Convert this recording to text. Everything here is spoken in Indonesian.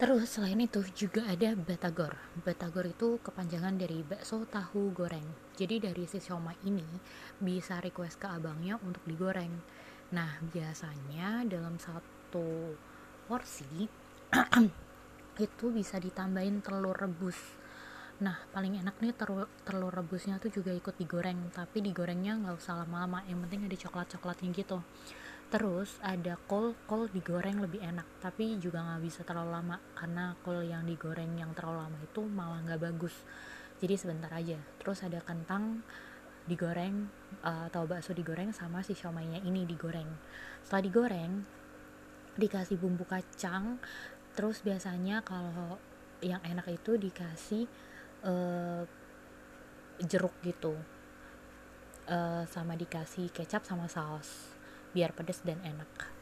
terus selain itu juga ada batagor. Batagor itu kepanjangan dari bakso tahu goreng. Jadi dari si ini bisa request ke abangnya untuk digoreng. Nah biasanya dalam satu porsi itu bisa ditambahin telur rebus. Nah, paling enak nih telur, telur rebusnya tuh juga ikut digoreng, tapi digorengnya nggak usah lama-lama, yang penting ada coklat-coklatnya gitu. Terus ada kol, kol digoreng lebih enak, tapi juga nggak bisa terlalu lama karena kol yang digoreng yang terlalu lama itu malah nggak bagus. Jadi sebentar aja. Terus ada kentang digoreng uh, atau bakso digoreng sama si siomaynya ini digoreng. Setelah digoreng dikasih bumbu kacang, terus biasanya kalau yang enak itu dikasih uh, jeruk gitu uh, sama dikasih kecap sama saus biar pedas dan enak